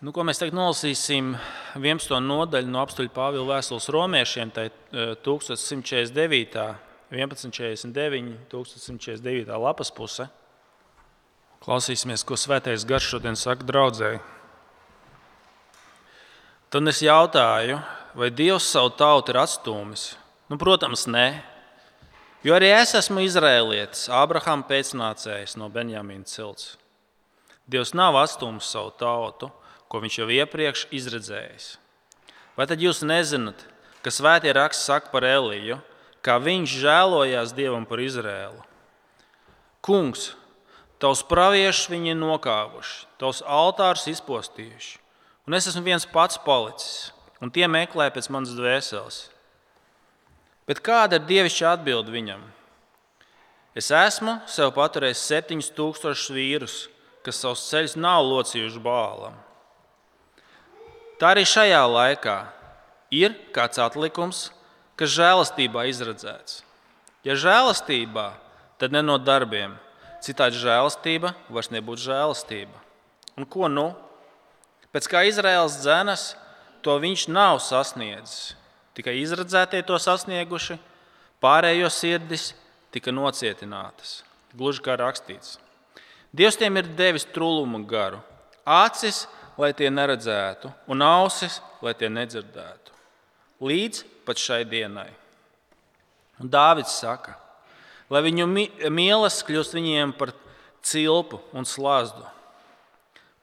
Nu, ko mēs tagad nolasīsim 11. nodaļu no apstuļa Pāvila vēstules romiešiem, tā ir 1149, 1149, 1149 lapas puse. Klausīsimies, ko svētais garš šodien saka draudzēji. Tad es jautāju, vai Dievs savu tautu ir atstūmis? Nu, protams, nē. Jo arī es esmu izrēlietis, Abrahama pēcnācējs no Benjamīna cilts. Dievs nav atstūmis savu tautu ko viņš jau iepriekš izredzējis. Vai tad jūs nezināt, ka svētie raksts saka par Eliju, kā viņš žēlojās Dievam par Izrēlu? Kungs, tavs praviešus viņi ir nokāvuši, tavs altārus izpostījuši, un es esmu viens pats palicis, un tie meklē pēc manas dvēseles. Bet kāda ir dievišķa atbilde viņam? Es esmu sev paturējis septiņus tūkstošus vīrus, kas savus ceļus nav locījuši bālam. Tā arī šajā laikā ir kāds atlikums, kas žēlastībā izredzēts. Ja žēlastībā, tad ne no darbiem. Citādi žēlastība vairs nebūtu žēlastība. Un ko nu? Pēc kā Izraels dzēnas, to viņš nav sasniedzis. Tikai izredzētie to sasnieguši, pārējo sirdis tika nocietinātas. Gluži kā rakstīts. Dievs tiem ir devis trūlumu garu, acis lai tie neredzētu, un ausis, lai tie nedzirdētu. Līdz pat šai dienai. Un Dāvids saka, lai viņu mīlestības kļūst viņiem par cilpu un slazdu,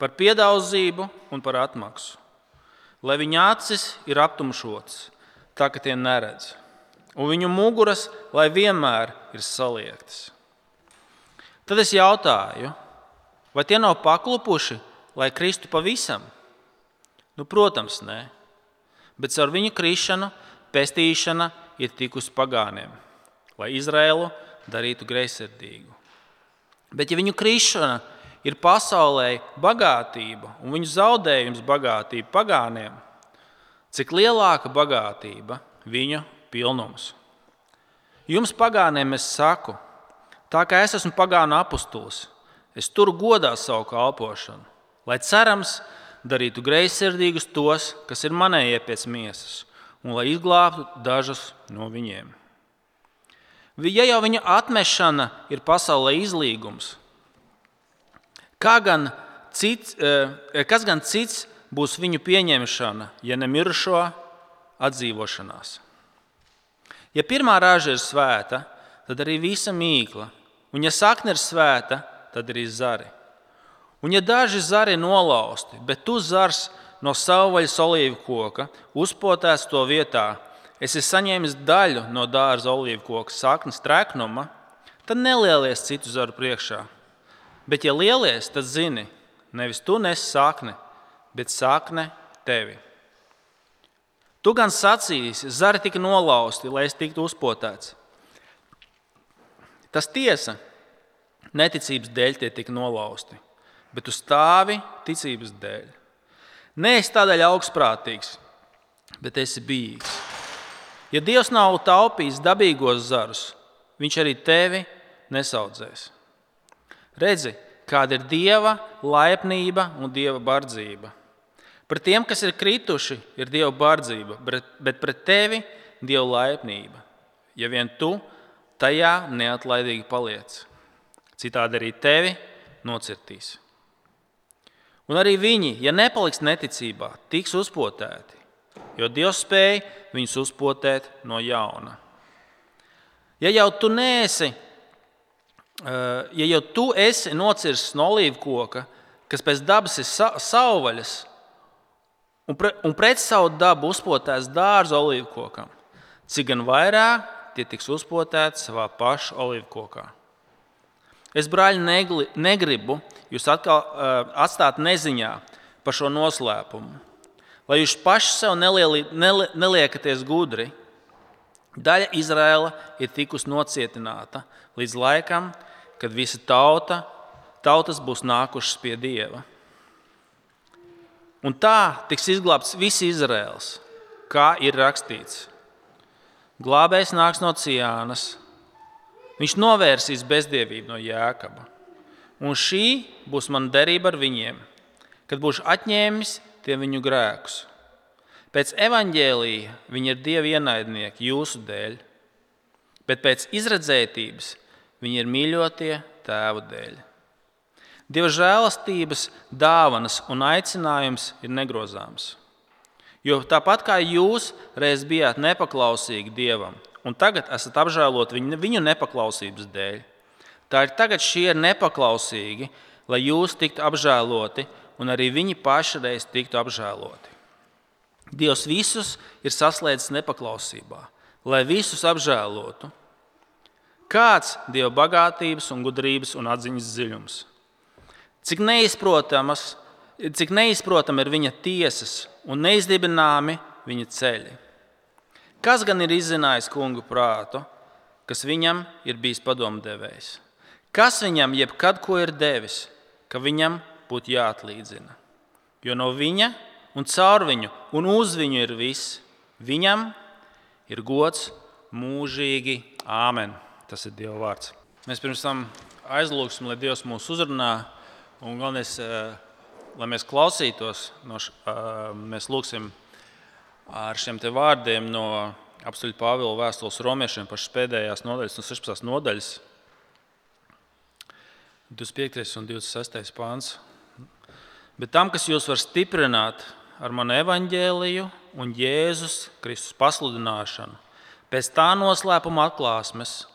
par piedauzību un par atmaksu. Lai viņa acis ir aptumšotas, tā ka tie neredz, un viņu muguras, lai vienmēr ir saliektas. Tad es jautāju, vai tie nav paklupuši lai kristu pavisam? Nu, protams, nē. Bet ar viņu krišanu pestīšana ir tikusi pagāniem, lai Izraēlu darītu greizsirdīgu. Bet, ja viņu krišana ir pasaulē bagātība un viņu zaudējums bagātība pagāniem, cik lielāka bagātība viņu pilnums? Jums, pagāniem, es saku, tā kā es esmu pagānu apustulis, es turu godā savu kalpošanu lai cerams darītu greizsirdīgus tos, kas ir manējie pēc miesas, un lai izglābtu dažus no viņiem. Ja jau viņa atmešana ir pasaulē izlīgums, gan cits, eh, kas gan cits būs viņu pieņemšana, ja ne mirušo atdzīvošanās? Ja pirmā raža ir svēta, tad arī visa mīkla, un ja sakne ir svēta, tad arī zari. Un, ja daži zari nolausti, bet tu zars no savvaļas olīvu koka, uzpotēs to vietā, esi saņēmis daļu no dārza olīvu koka saknes treknuma, tad nelielies citu zaru priekšā. Bet, ja lielies, tad zini, nevis tu nes sakni, bet sakne tevi. Tu gan sacīsi, zari tika nolausti, lai es tiktu uzpotēts. Tas tiesa, neticības dēļ tie tika nolausti bet tu stāvi ticības dēļ. Nē, es tādēļ augstprātīgs, bet esi bijīgs. Ja Dievs nav taupījis dabīgos zarus, Viņš arī tevi nesaudzēs. Redzi, kāda ir Dieva laipnība un Dieva bardzība. Pret tiem, kas ir krituši, ir Dieva bardzība, bet pret tevi Dieva laipnība. Ja vien tu tajā neatlaidīgi paliec, citādi arī tevi nocirtīs. Un arī viņi, ja nepaliks neticībā, tiks uzpotēti, jo Dievs spēja viņus uzpotēt no jauna. Ja jau tu neesi, eh, ja jau tu esi nocirsts no olīvu koka, kas pēc dabas ir savvaļas, un, pre, un pret savu dabu uzpotēts dārza olīvu kokam, cik gan vairāk tie tiks uzpotēti savā paša olīvu kokā. Es, brāļi, negli, negribu jūs atkal uh, atstāt neziņā par šo noslēpumu. Lai jūs paši sev nelieli, neli, neliekaties gudri, daļa Izraela ir tikusi nocietināta līdz laikam, kad visa tauta, tautas būs nākušas pie Dieva. Un tā tiks izglābts viss Izraels, kā ir rakstīts. Glābējs nāks no Cijānas, Viņš novērsīs bezdievību no jēkaba. Un šī būs mana derība ar viņiem, kad būšu atņēmis tiem viņu grēkus. Pēc evaņģēlīja viņi ir dievi ienaidnieki jūsu dēļ, bet pēc izredzētības viņi ir mīļotie tēvu dēļ. Dieva žēlastības, dāvanas un aicinājums ir negrozāms. Jo tāpat kā jūs reiz bijāt nepaklausīgi Dievam, un tagad esat apžēloti viņu, viņu nepaklausības dēļ, tā ir tagad šie ir nepaklausīgi, lai jūs tiktu apžēloti, un arī viņi paši reiz tiktu apžēloti. Dievs visus ir saslēdzis nepaklausībā, lai visus apžēlotu. Kāds ir Dieva bagātības, un gudrības un atziņas dziļums? Cik neizprotamas, cik neizprotama ir viņa tiesas un neizdibināmi viņa ceļi. Kas gan ir izzinājis kungu prātu, kas viņam ir bijis padomdevējs? Kas viņam jebkad ko ir devis, ka viņam būtu jāatlīdzina? Jo no viņa un caur viņu un uz viņu ir viss. Viņam ir gods mūžīgi. Āmen. Tas ir Dieva vārds. Mēs pirms tam aizlūgsim, lai Dievs mūs uzrunā. Un galvenais, eh, lai mēs klausītos, no š, eh, mēs lūgsim ar šiem vārdiem no apstuļa Pāvila vēstules romiešiem, pašas pēdējās nodaļas, no 16. nodaļas, 25. un 26. pāns. Bet tam, kas jūs var stiprināt, ar manu evaņģēliju un Jēzus Kristus pasludināšanu, pēc tā noslēpuma atklāsmes,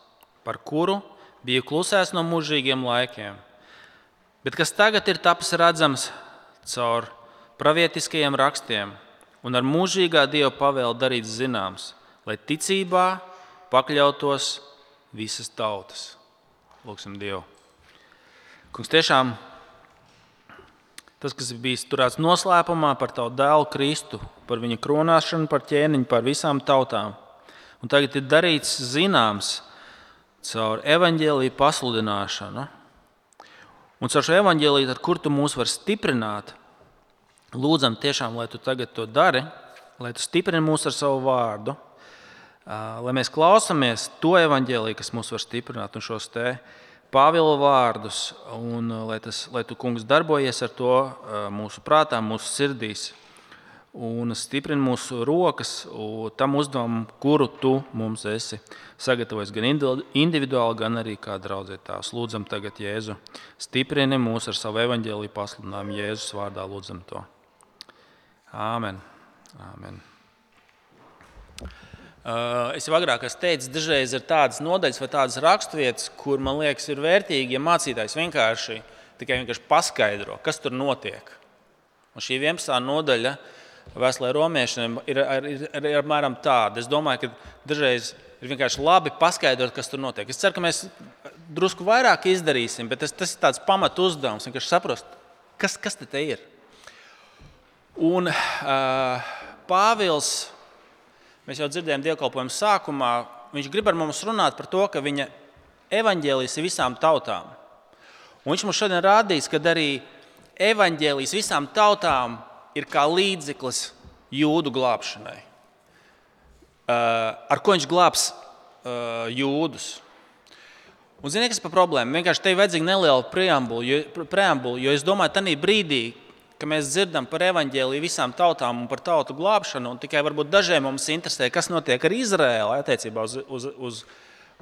par kuru biju klusēs no mūžīgiem laikiem, bet kas tagad ir tapis redzams caur pravietiskajiem rakstiem un ar mūžīgā Dieva pavēlu darīts zināms, lai ticībā pakļautos visas tautas. Lūksim Dievu! Kungs, tiešām Tas, kas bija turēts noslēpumā par tavu dēlu Kristu, par viņa kronāšanu, par ķēniņu, par visām tautām. Un tagad ir darīts zināms caur evaņģēlīju pasludināšanu. Un caur šo evaņģēlīju, kur tu mūs vari stiprināt, lūdzam, tiešām, lai tu tagad to dari, lai tu stiprini mūs ar savu vārdu, lai mēs klausāmies to evaņģēlīju, kas mūs var stiprināt un šos te Pāvila vārdus, un lai, tas, lai tu, kungs, darbojies ar to mūsu prātā, mūsu sirdīs, un stiprini mūsu rokas tam uzdevumam, kuru tu mums esi sagatavojis gan individuāli, gan arī kā draudzē tās. Lūdzam, tagad Jēzu, stiprini mūs ar savu evaņģēlīju pasludinājumu Jēzus vārdā, lūdzam to. Āmen. Āmen. Uh, es jau agrāk teicu, dažreiz ir tādas nodaļas vai tādas raksturvietas, kur man liekas, ir vērtīgi, ja mācītājs vienkārši, tikai vienkārši paskaidro, kas tur notiek. Un šī 11. nodaļa vēstulē romiešiem ir, ir, ir, ir apmēram tāda. Es domāju, ka dažreiz ir vienkārši labi paskaidrot, kas tur notiek. Es ceru, ka mēs drusku vairāk izdarīsim, bet tas, tas ir tāds pamatu uzdevums, vienkārši saprast, kas, kas te ir. Un uh, Pāvils Mēs jau dzirdējām dievkalpojumu sākumā, viņš grib ar mums runāt par to, ka viņa evaņģēlijas ir visām tautām. Un viņš mums šodien rādīs, ka arī evaņģēlijas visām tautām ir kā līdzeklis jūdu glābšanai. Uh, ar ko viņš glābs uh, jūdus? Un, ziniet, kas ir problēma? Vienkārši te ir vajadzīga neliela preambula, jo, preambula, jo es domāju, ka tajā brīdī, ka mēs dzirdam par evaņģēliju visām tautām un par tautu glābšanu, tikai varbūt dažiem mums interesē, kas notiek ar Izraēlu attiecībā uz, uz, uz,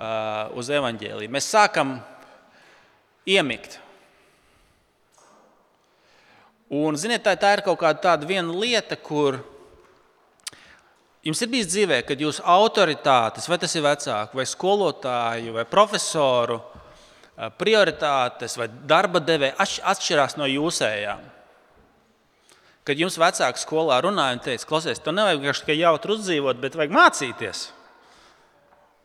uh, uz evaņģēliju. Mēs sākam iemigt. Un, ziniet, tā, tā ir kaut kāda tāda lieta, kur jums ir bijis dzīvē, kad jūsu autoritātes, vai tas ir vecāki, vai skolotāju, vai profesoru prioritātes vai darba devēja atšķirās no jūsējām. Kad jums vecāki skolā runāja un teica, klausies, tev nevajag vienkārši jautri uzdzīvot, bet vajag mācīties.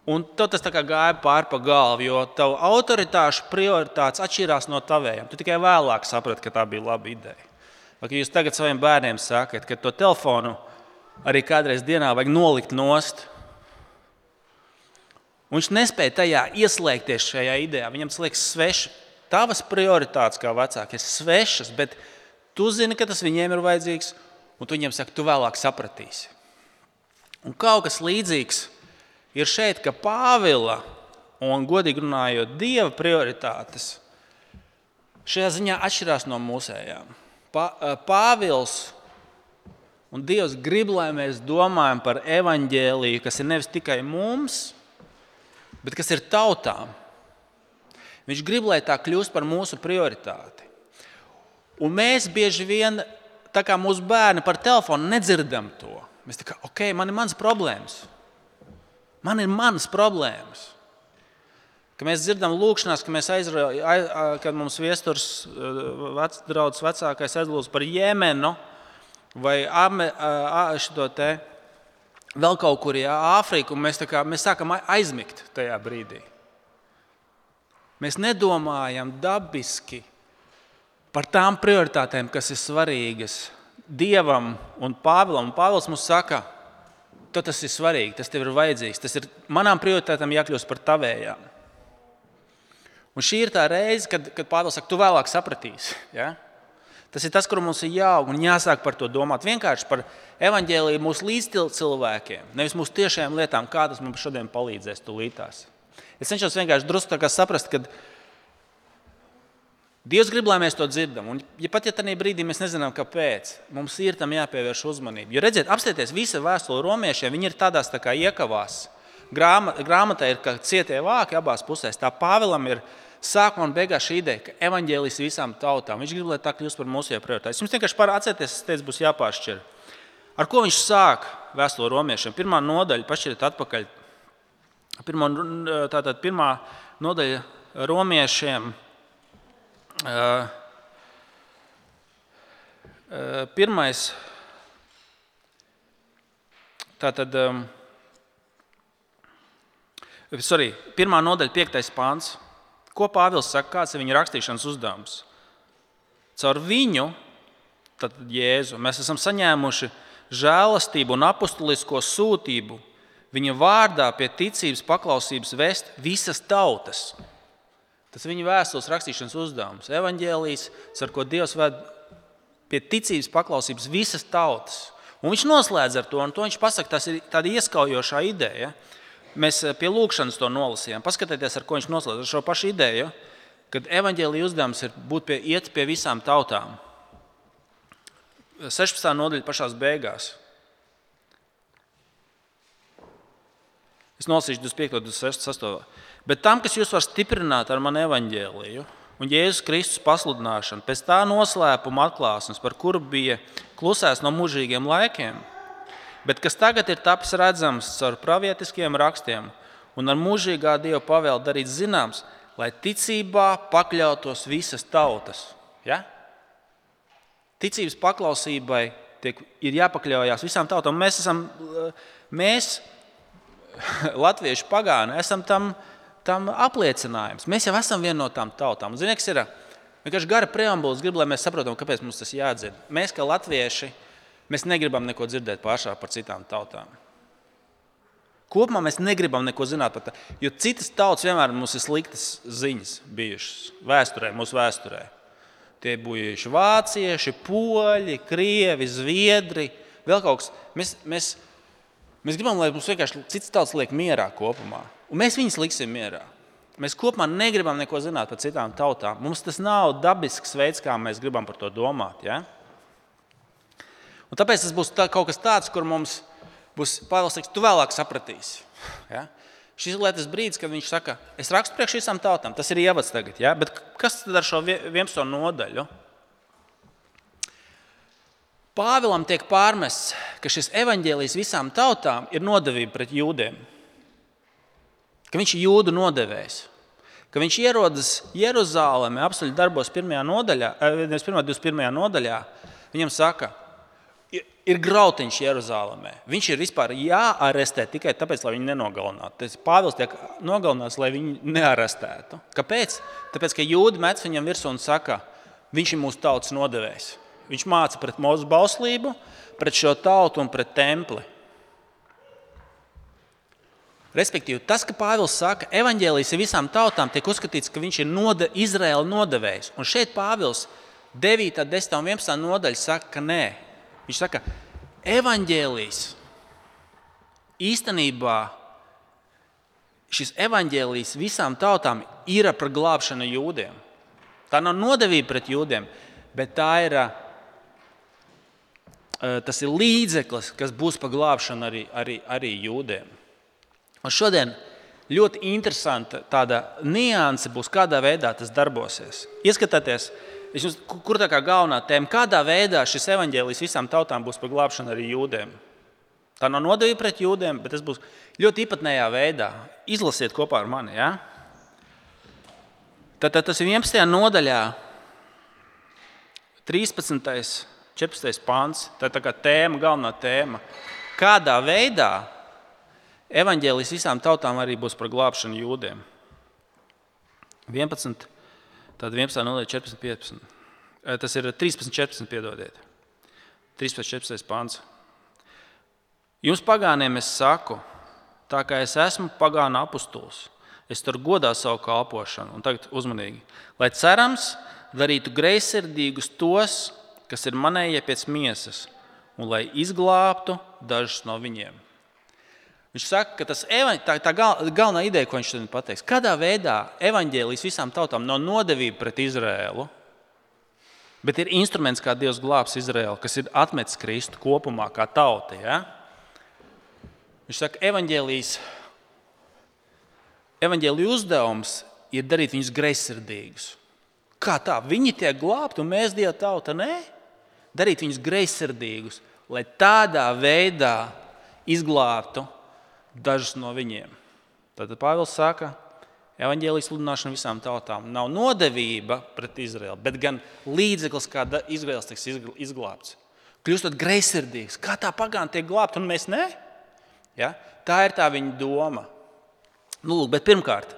Un tas gāja pāri pa galvu, jo tava autoritāšu prioritātes atšķirās no tavējām. Tu tikai vēlāk saprati, ka tā bija laba ideja. Vai jūs tagad saviem bērniem sakat, ka to telefonu arī kādreiz dienā vajag nolikt nost? Un viņš nespēja tajā ieslēgties šajā idejā. Viņam tas liekas sveši. Tavas prioritātes kā vecākiem ir svešas, bet Tu zini, ka tas viņiem ir vajadzīgs, un tu viņiem saki, tu vēlāk sapratīsi. Un kaut kas līdzīgs ir šeit, ka Pāvila un, godīgi runājot, Dieva prioritātes šajā ziņā atšķirās no mūsējām. Pāvils Un Dievs grib, lai mēs domājam par evaņģēliju, kas ir nevis tikai mums, bet kas ir tautām. Viņš grib, lai tā kļūst par mūsu prioritāti. Un mēs bieži vien, tā kā mūsu bērni par telefonu, nedzirdam to. Mēs tā kā, ok, man ir mans problēmas. Man ir manas problēmas. Kad mēs dzirdam lūkšanās, ka mēs aizraujam, kad mums viesturs vec, draugs vecākais aizlūdz par Jemenu vai ame, šo te vēl kaut kur, jā, Āfriku, mēs, kā, mēs sākam aizmigt tajā brīdī. Mēs nedomājam dabiski par tām prioritātēm, kas ir svarīgas Dievam un Pāvilam. Un Pāvils mums saka, tas ir svarīgi, tas tev ir vajadzīgs. Tas ir manām prioritātēm jākļūst par tavējām. Un šī ir tā reize, kad, kad Pāvils saka, tu vēlāk sapratīsi. Ja? Tas ir tas, kur mums ir jāaug un jāsāk par to domāt. Vienkārši par evaņģēlīju mūsu līdzcilvēkiem, nevis mūsu tiešajām lietām, kā tas mums šodien palīdzēs tūlītās. Es cenšos vienkārši drusku saprast, ka Dievs grib, lai mēs to dzirdam. Un, ja pat ja tajā brīdī mēs nezinām, kāpēc, mums ir tam jāpievērš uzmanība. Jo redziet, apskatieties, visa vēstule romiešiem, ir tādās tā kā iekavās. Grāma, grāmatā ir cietie vāki abās pusēs. Tā Pāvēlam ir sākumā un beigās šī ideja, ka evaņģēlis visām tautām. Viņš grib, lai tā kļūst par mūsu prioritāti. Jums vienkārši atcerieties, es teicu, būs jāpāršķir. Ar ko viņš sāk vēstuli romiešiem? Pirmā nodaļa, pašķiriet atpakaļ. Pirmā, tātad pirmā nodaļa romiešiem Pirmais, tātad, sorry, pirmā nodaļa, piektais pāns. Ko Pāvils saka, kāds ir viņa rakstīšanas uzdevums? Caur viņu, tad Jēzu, mēs esam saņēmuši žēlastību un apustulisko sūtību viņa vārdā pie ticības paklausības vest visas tautas. Tas viņa vēstules rakstīšanas uzdevums. Evangelijas, ar ko Dievs ved pie ticības paklausības visas tautas. Un viņš noslēdz ar to, un to viņš pasaka, tas ir tāda ieskaujoša ideja. Mēs eh, pie lūkšanas to nolasījām. Paskatieties, ar ko viņš noslēdz ar šo pašu ideju, kad evanģēlīja uzdevums ir būt pie, iet pie visām tautām. 16. nodaļa pašā beigās. Es nolasīšu 25. un 26. Bet tam, kas jūs var stiprināt ar manu evaņģēliju un Jēzus Kristus pasludināšanu, pēc tā noslēpuma atklāsmes, par kuru bija klusēts no mūžīgiem laikiem, bet kas tagad ir tapis redzams caur pravietiskiem rakstiem un ar mūžīgā Dieva pavēlu darīt zināms, lai ticībā pakļautos visas tautas. Ja? Ticības paklausībai tiek, ir jāpakļaujas visām tautām. Mēs esam, mēs, latvieši pagāni, esam tam tam apliecinājums. Mēs jau esam viena no tām tautām. Ziniet, kas ir vienkārši gara preambulas, gribu, lai mēs saprotam, kāpēc mums tas jādzird. Mēs, kā latvieši, mēs negribam neko dzirdēt pašā par citām tautām. Kopumā mēs negribam neko zināt par to, jo citas tautas vienmēr mums ir sliktas ziņas bijušas vēsturē, mūsu vēsturē. Tie bijuši vācieši, poļi, krievi, zviedri, vēl kaut kas. Mēs, mēs, mēs gribam, lai mums vienkārši citas tautas liek mierā kopumā. Un mēs viņus liksim mierā. Mēs kopumā negribam neko zināt par citām tautām. Mums tas nav dabisks veids, kā mēs gribam par to domāt. Ja? Un tāpēc tas būs tā, kaut kas tāds, kur mums būs teiks, tu vēlāk sapratīsi. Ja? Šis ir tas brīdis, kad viņš saka, es rakstu priekš visām tautām. Tas ir ievads tagad. Ja? Bet kas tad ar šo 11. nodaļu? Pāvilam tiek pārmests, ka šis evaņģēlijs visām tautām ir nodevība pret jūdiem ka viņš ir jūdu nodevējs. Ka viņš ierodas Jeruzalemē, apstuļu darbos, 1. nodaļā, 1. 21. nodaļā. Viņam saka, ir grautiņš Jeruzalemē. Viņš ir vispār jāarestē tikai tāpēc, lai viņu nenogalinātu. Pāvils tiek nogalināts, lai viņu nearestētu. Kāpēc? Tāpēc, ka jūdi met viņam virsū un saka, viņš ir mūsu tautas nodevējs. Viņš māca pret mūsu bauslību, pret šo tautu un pret templi. Respektīvi, tas, ka Pāvils saka, ka evaņģēlijas ir visām tautām, tiek uzskatīts, ka viņš ir noda, Izraēla nodevējs. Un šeit Pāvils 9, 10 un 11 nodaļa saka, ka nē. Viņš saka, ka evaņģēlijas īstenībā šis evaņģēlijs visām tautām ir par glābšanu jūdiem. Tā nav nodevība pret jūdiem, bet tā ir tas ir līdzeklis, kas būs par glābšanu arī, arī, arī jūdiem. Un šodien ļoti interesanta tāda nianse būs, kādā veidā tas darbosies. Ieskatieties, jums, kur tā kā galvenā tēma, kādā veidā šis evaņģēlijs visām tautām būs par glābšanu arī jūdiem. Tā nav nodevība pret jūdiem, bet tas būs ļoti īpatnējā veidā. Izlasiet kopā ar mani. Ja? Tad, tad tas ir 11. nodaļā, 13. 14. pāns. Tā ir tā tēma, galvenā tēma. Kādā veidā evaņģēlis visām tautām arī būs par glābšanu jūdiem? 11. Tad 11. nodaļa, 14. 15. Tas ir 13. 14. piedodiet. 13. 14. pāns. Jums pagāniem es saku, tā kā es esmu pagāna apustulis, es tur godā savu kalpošanu. Un tagad uzmanīgi, lai cerams darītu greizsirdīgus tos, kas ir manējie pēc miesas, un lai izglābtu dažus no viņiem. Viņš saka, ka tas tā, tā gal, galvenā ideja, ko viņš šodien pateiks, kādā veidā evaņģēlijas visām tautām nav nodevība pret Izrēlu, bet ir instruments, kā Dievs glābs Izrēlu, kas ir atmetis Kristu kopumā kā tauta. Ja? Viņš saka, evaņģēlijas, evaņģēlijas uzdevums ir darīt viņus greizsirdīgus. Kā tā? Viņi tiek glābti, un mēs Dieva tauta nē darīt viņus greizsirdīgus, lai tādā veidā izglābtu dažus no viņiem. Tad Pāvils saka, evanģēlijas sludināšana visām tautām nav nodevība pret Izraēlu, bet gan līdzeklis, kā Izraels tiks izglābts. Kļūstot greizsirdīgs, kā tā pagāna tiek glābta, un mēs ne? Ja? Tā ir tā viņa doma. Nu, lūk, pirmkārt,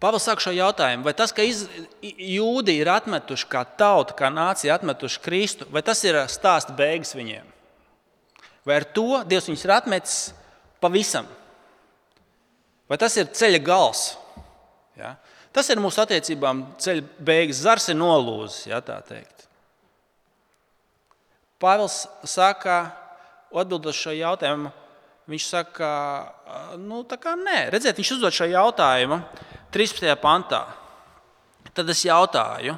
Pāvils saka šo jautājumu, vai tas, ka iz, jūdi ir atmetuši kā tauta, kā nācija, atmetuši Kristu, vai tas ir stāsta beigas viņiem? Vai ar to Dievs viņus ir atmetis pavisam? Vai tas ir ceļa gals? Ja? Tas ir mūsu attiecībām ceļa beigas, zars ir nolūzis, ja. Pāvils saka, atbildot šo jautājumu, viņš saka, nu, tā kā nē, redziet, viņš uzdod šo jautājumu 13. pantā. Tad es jautāju,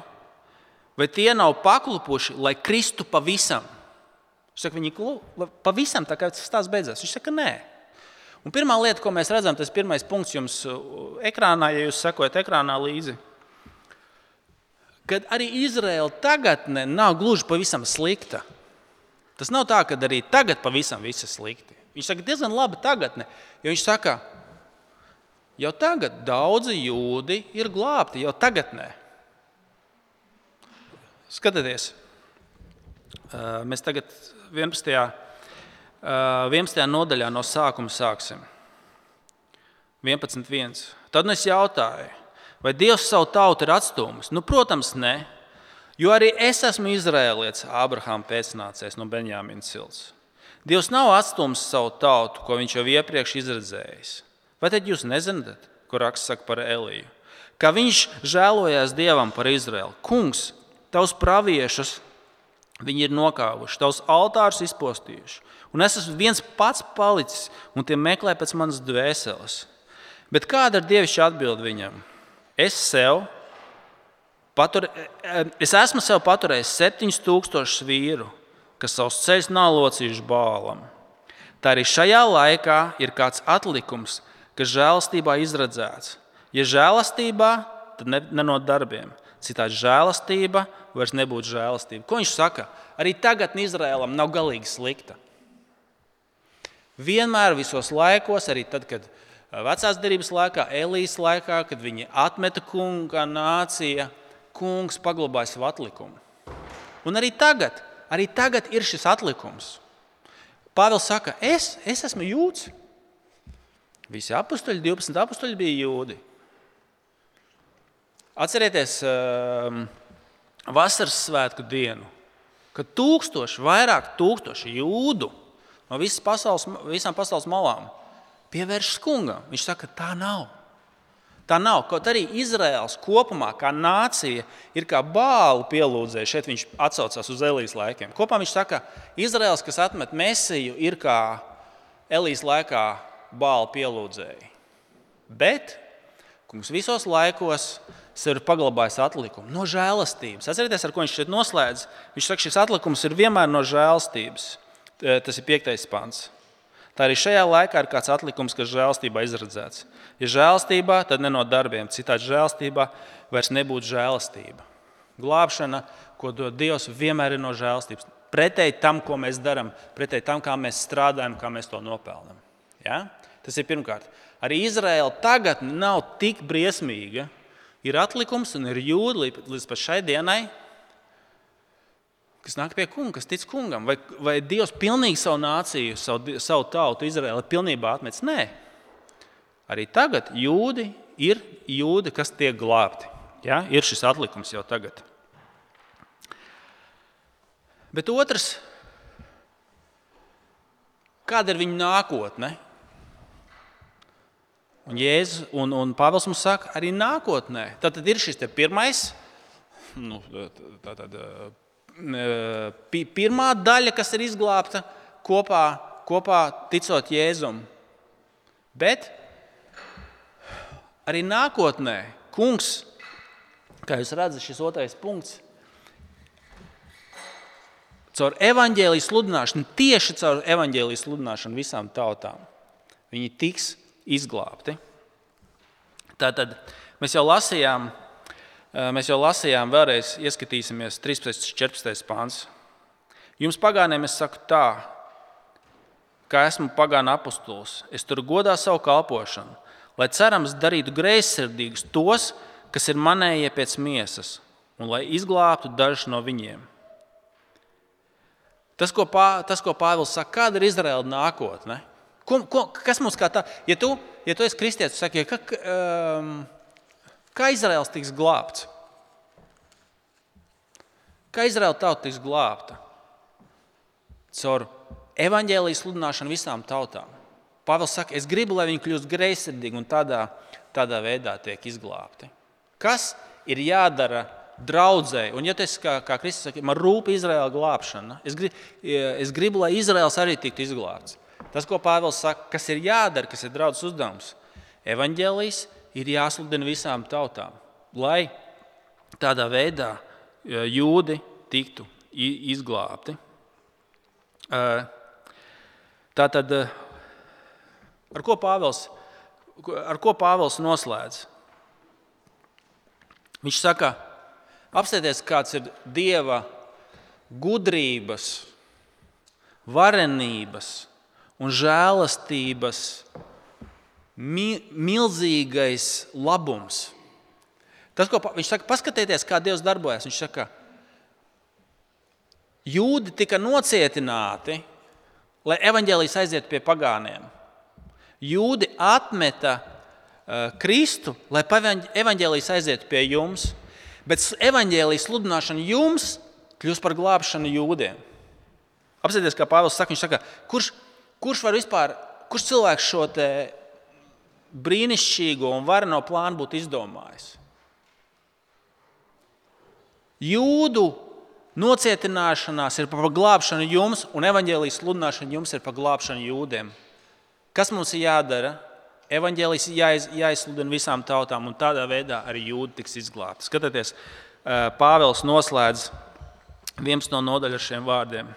vai tie nav paklupuši, lai kristu pavisam? Viņš saka, viņi ir pavisam tā kā tas stāsts beidzās. Viņš saka, nē. Un pirmā lieta, ko mēs redzam, tas ir pirmais punkts jums uh, ekrānā, ja jūs sekojat ekrānā līdzi. Kad arī Izraela tagadne nav gluži pavisam slikta. Tas nav tā, ka arī tagad pavisam viss ir slikti. Viņš saka, diezgan labi tagadne, jo viņš saka, Jau tagad daudzi jūdi ir glābti, jau tagadnē. Skatieties, mēs tagad 11. 11. nodaļā no sākuma sāksim. 11.1. Tad es jautāju, vai Dievs savu tautu ir atstūmis? Nu, protams, nē, jo arī es esmu Izraēlietis, Abrahāma pēcnācējs no Benjāminas cilts. Dievs nav atstūmis savu tautu, ko viņš jau iepriekš izredzējis. Vai tad jūs nezināt, ko raksts saka par Eliju? Kā viņš žēlojās Dievam par Izraēlu. Kungs, tavs praviešus viņi ir nokāvuši, tavs altārus izpostījuši. Un es esmu viens pats palicis, un tie meklē pēc manas dvēseles. Bet kāda ir dievišķa atbilde viņam? Es sev patur, es esmu sev paturējis 7000 vīru, kas savus ceļus nav locījuši bālam. Tā arī šajā laikā ir kāds atlikums, kas žēlastībā izredzēts. Ja žēlastībā, tad ne, ne no darbiem. Citādi žēlastība vairs nebūtu žēlastība. Ko viņš saka? Arī tagad Izraēlam nav galīgi slikta. Vienmēr, visos laikos, arī tad, kad vecās derības laikā, Elijas laikā, kad viņi atmeta kunga nācija, kungs paglabāja savu atlikumu. Un arī tagad, arī tagad ir šis atlikums. Pāvils saka, es, es esmu jūts. Visi apstuļi, 12 apstuļi bija jūdi. Atcerieties um, vasaras svētku dienu, kad tūkstoši, vairāk tūkstoši jūdu no pasaules, visām pasaules malām pievēršas kungam. Viņš saka, tā nav. Tā nav. Kaut arī Izraels kopumā, kā nācija, ir kā bālu pielūdzēja. Šeit viņš atsaucās uz Elijas laikiem. Kopā viņš saka, ka Izraels, kas atmet mesiju, ir kā Elijas laikā bālu pielūdzēji. Bet, Kungs visos laikos ir paglabājis atlikumu no žēlastības. Atcerieties, ar ko viņš šeit noslēdz. Viņš saka, šis atlikums ir vienmēr no žēlastības. Tas ir piektais pants. Tā arī šajā laikā ir kāds atlikums, kas žēlastībā izredzēts. Ja žēlastībā, tad ne no darbiem. Citādi žēlastībā vairs nebūtu žēlastība. Glābšana, ko dod Dievs, vienmēr ir no žēlastības. Pretēji tam, ko mēs darām, pretēji tam, kā mēs strādājam, kā mēs to nopelnām. Ja? Tas ir pirmkārt. Arī Izraela tagad nav tik briesmīga. Ir atlikums un ir jūda līdz šai dienai, kas nāk pie kunga, kas tic kungam. Vai, vai Dievs pilnīgi savu nāciju, savu, savu tautu, Izraēlu pilnībā atmetis? Nē. Arī tagad jūdi ir jūdi, kas tiek glābti. Ja? Ir šis atlikums jau tagad. Bet otrs, kāda ir viņa nākotne? Un, Jēzus, un, un Pāvils mums saka, arī nākotnē. Tad ir šis pirmais, nu, tā, tā, pirmā daļa, kas ir izglābta kopā, kopā ticot Jēzum. Bet arī nākotnē, kungs, kā jūs redzat, šis otrais punkts. Caur evaņģēlijas sludināšanu, tieši caur evaņģēlijas sludināšanu visām tautām, viņi tiks izglābti. Tātad mēs jau lasījām, eh, mēs jau lasījām, vēlreiz ieskatīsimies 13. un 14. pāns. Jums pagāniem es saku tā, ka esmu pagāna apustulis. Es tur godā savu kalpošanu, lai cerams darītu greizsirdīgus tos, kas ir manējie pēc miesas, un lai izglābtu dažus no viņiem. Tas, ko, pā, tas, ko Pāvils saka, kāda ir Izraēla nākotne? Ko, ko, kas mums kā tā? Ja tu, ja tu esi kristietis, saki, ka, um, kā Izraels tiks glābts? Kā Izraela tauta tiks glābta? Caur evaņģēlijas sludināšanu visām tautām. Pāvils saka, es gribu, lai viņi kļūst greizsirdīgi un tādā, tādā veidā tiek izglābti. Kas ir jādara draudzēji? Un, ja tas kā, kā Kristus saka, man rūp Izraēla glābšana, es gribu, es gribu, lai Izraels arī tiktu izglābts. Tas, ko Pāvils saka, kas ir jādara, kas ir draudzes uzdevums, evaņģēlijs ir jāsludina visām tautām, lai tādā veidā jūdi tiktu izglābti. Tātad, ar ko Pāvils, ar ko Pāvils noslēdz? Viņš saka, apstāties, kāds ir Dieva gudrības, varenības, un žēlastības mi, milzīgais labums. Tas, ko viņš saka, paskatieties, kā Dievs darbojas. Viņš saka, jūdi tika nocietināti, lai evaņģēlijas aiziet pie pagāniem. Jūdi atmeta uh, Kristu, lai evaņģēlijas aiziet pie jums, bet evaņģēlijas sludināšana jums kļūst par glābšanu jūdiem. Apsieties, kā Pāvils saka, viņš saka, kurš, Kurš var vispār, kurš cilvēks šo brīnišķīgo un vareno plānu būtu izdomājis? Jūdu nocietināšanās ir par glābšanu jums, un evaņģēlijas sludināšana jums ir par glābšanu jūdiem. Kas mums ir jādara? Evangelijas jāiz, jāizsludina visām tautām, un tādā veidā arī jūda tiks izglābta. Skatieties, Pāvils noslēdz viens no nodaļas ar šiem vārdiem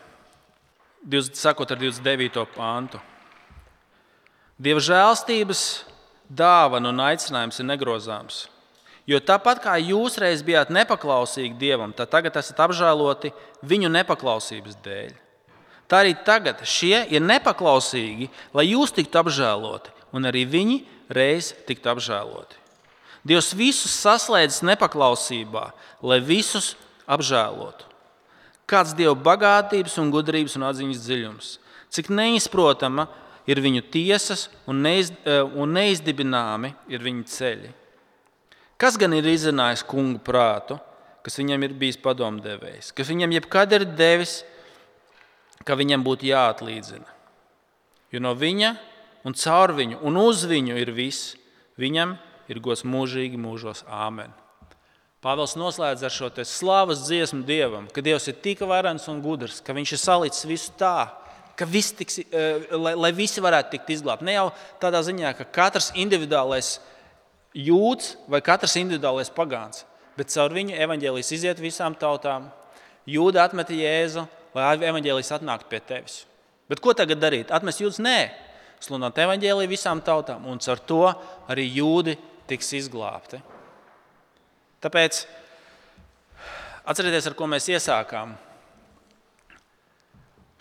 sakot ar 29. pāntu. Dieva žēlstības dāvana un aicinājums ir negrozāms. Jo tāpat kā jūs reiz bijāt nepaklausīgi Dievam, tad tagad esat apžēloti viņu nepaklausības dēļ. Tā arī tagad šie ir nepaklausīgi, lai jūs tiktu apžēloti, un arī viņi reiz tiktu apžēloti. Dievs visus saslēdzis nepaklausībā, lai visus apžēlotu. Kāds Dieva bagātības, un gudrības un atziņas dziļums, cik neizprotama ir viņu tiesas un, neiz, eh, un neizdibināmi ir viņu ceļi. Kas gan ir izzinājis kungu prātu, kas viņam ir bijis padomdevējs, kas viņam jebkad ir devis, ka viņam būtu jāatlīdzina? Jo no viņa un caur viņu un uz viņu ir viss, viņam ir gods mūžīgi mūžos. Āmen! Pāvils noslēdz ar šo slavas dziesmu Dievam, ka Dievs ir tik varens un gudrs, ka Viņš ir salicis visu tā, ka visi tiks, eh, lai, lai visi varētu tikt izglābti. Ne jau tādā ziņā, ka katrs individuālais jūds vai katrs individuālais pagāns, bet caur viņu evaņģēlijas iziet visām tautām. Jūda atmeta Jēzu, lai evaņģēlijas atnāktu pie tevis. Bet ko tagad darīt? Atmest jūdas? Nē, sludināt evaņģēliju visām tautām, un ar to arī jūdi tiks izglābti. Tāpēc atcerieties, ar ko mēs iesākām.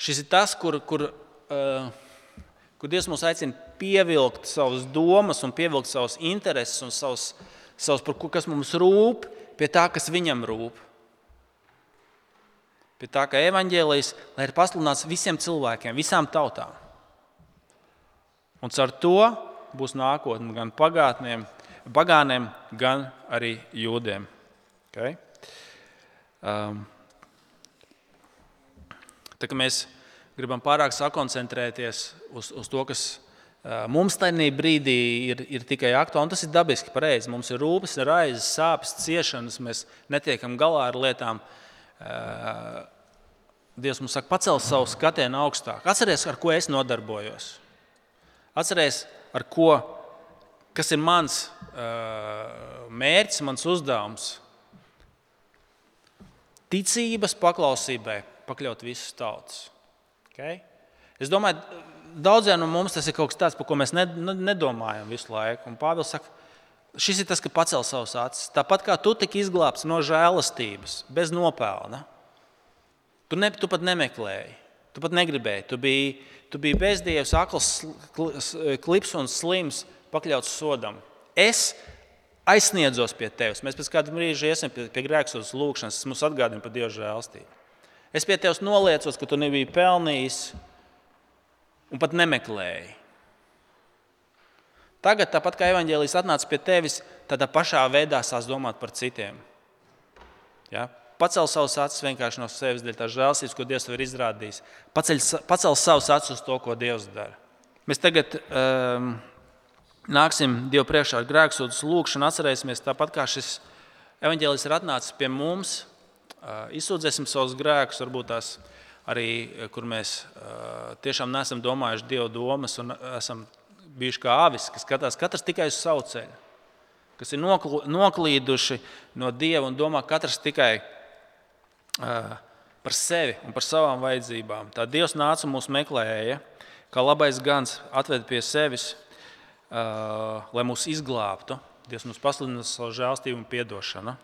Šis ir tas, kur, kur, uh, kur Dievs mūs aicina pievilkt savas domas, un pievilkt savas intereses un savas, savas kas mums rūp, pie tā, kas viņam rūp. Pie tā, ka evaņģēlijas ir pasludināts visiem cilvēkiem, visām tautām. Un ar to būs nākotne gan pagātniem, pagāniem, gan arī jūdiem. Okay? Um, tā kā mēs gribam pārāk sakoncentrēties uz, uz to, kas uh, mums tajā brīdī ir, ir tikai aktuāli, tas ir dabiski pareizi. Mums ir rūpes, raizes, sāpes, ciešanas, mēs netiekam galā ar lietām. Uh, Dievs mums saka, pacel savu skatienu augstāk. Atcerieties, ar ko es nodarbojos. Atcerieties, ar ko, kas ir mans uh, mērķis, mans uzdevums. Ticības paklausībai pakļaut visas tautas. Okay? Es domāju, daudziem no mums tas ir kaut kas tāds, par ko mēs nedomājam visu laiku. Un Pāvils saka, šis ir tas, ka pacel savus acis. Tāpat kā tu tika izglābts no žēlastības, bez nopelna. Tu, ne, tu pat nemeklēji, tu pat negribēji. Tu biji, tu biji bezdievs, akls, klips un slims, pakļauts sodam. Es aizsniedzos pie tevis. Mēs pēc kāda brīža iesim pie, pie grēksodas lūgšanas, tas mums atgādina par Dieva žēlstību. Es pie tevis noliecos, ka tu nebiji pelnījis un pat nemeklēji. Tagad, tāpat kā evanģēlijas atnāca pie tevis, tādā pašā veidā sās domāt par citiem. Ja? Pacel savus acis vienkārši no sevis dēļ tā žēlstības, ko Dievs ir izrādījis. Paceļ, pacel savus acis uz to, ko Dievs dara. Mēs tagad um, nāksim Dievu priekšā ar grēksūdas lūgšanu, atcerēsimies tāpat kā šis evaņģēlis ir atnācis pie mums. Izsūdzēsim savus grēkus, varbūt tās arī, kur mēs tiešām neesam domājuši Dieva domas un esam bijuši kā avis, kas skatās katrs tikai uz savu ceļu, kas ir noklīduši no Dieva un domā katrs tikai par sevi un par savām vajadzībām. Tā Dievs nāca un mūs meklēja, kā labais gans atved pie sevis, lai mūs izglābtu. Dievs mums pasludina savu žēlstību un atdošanu.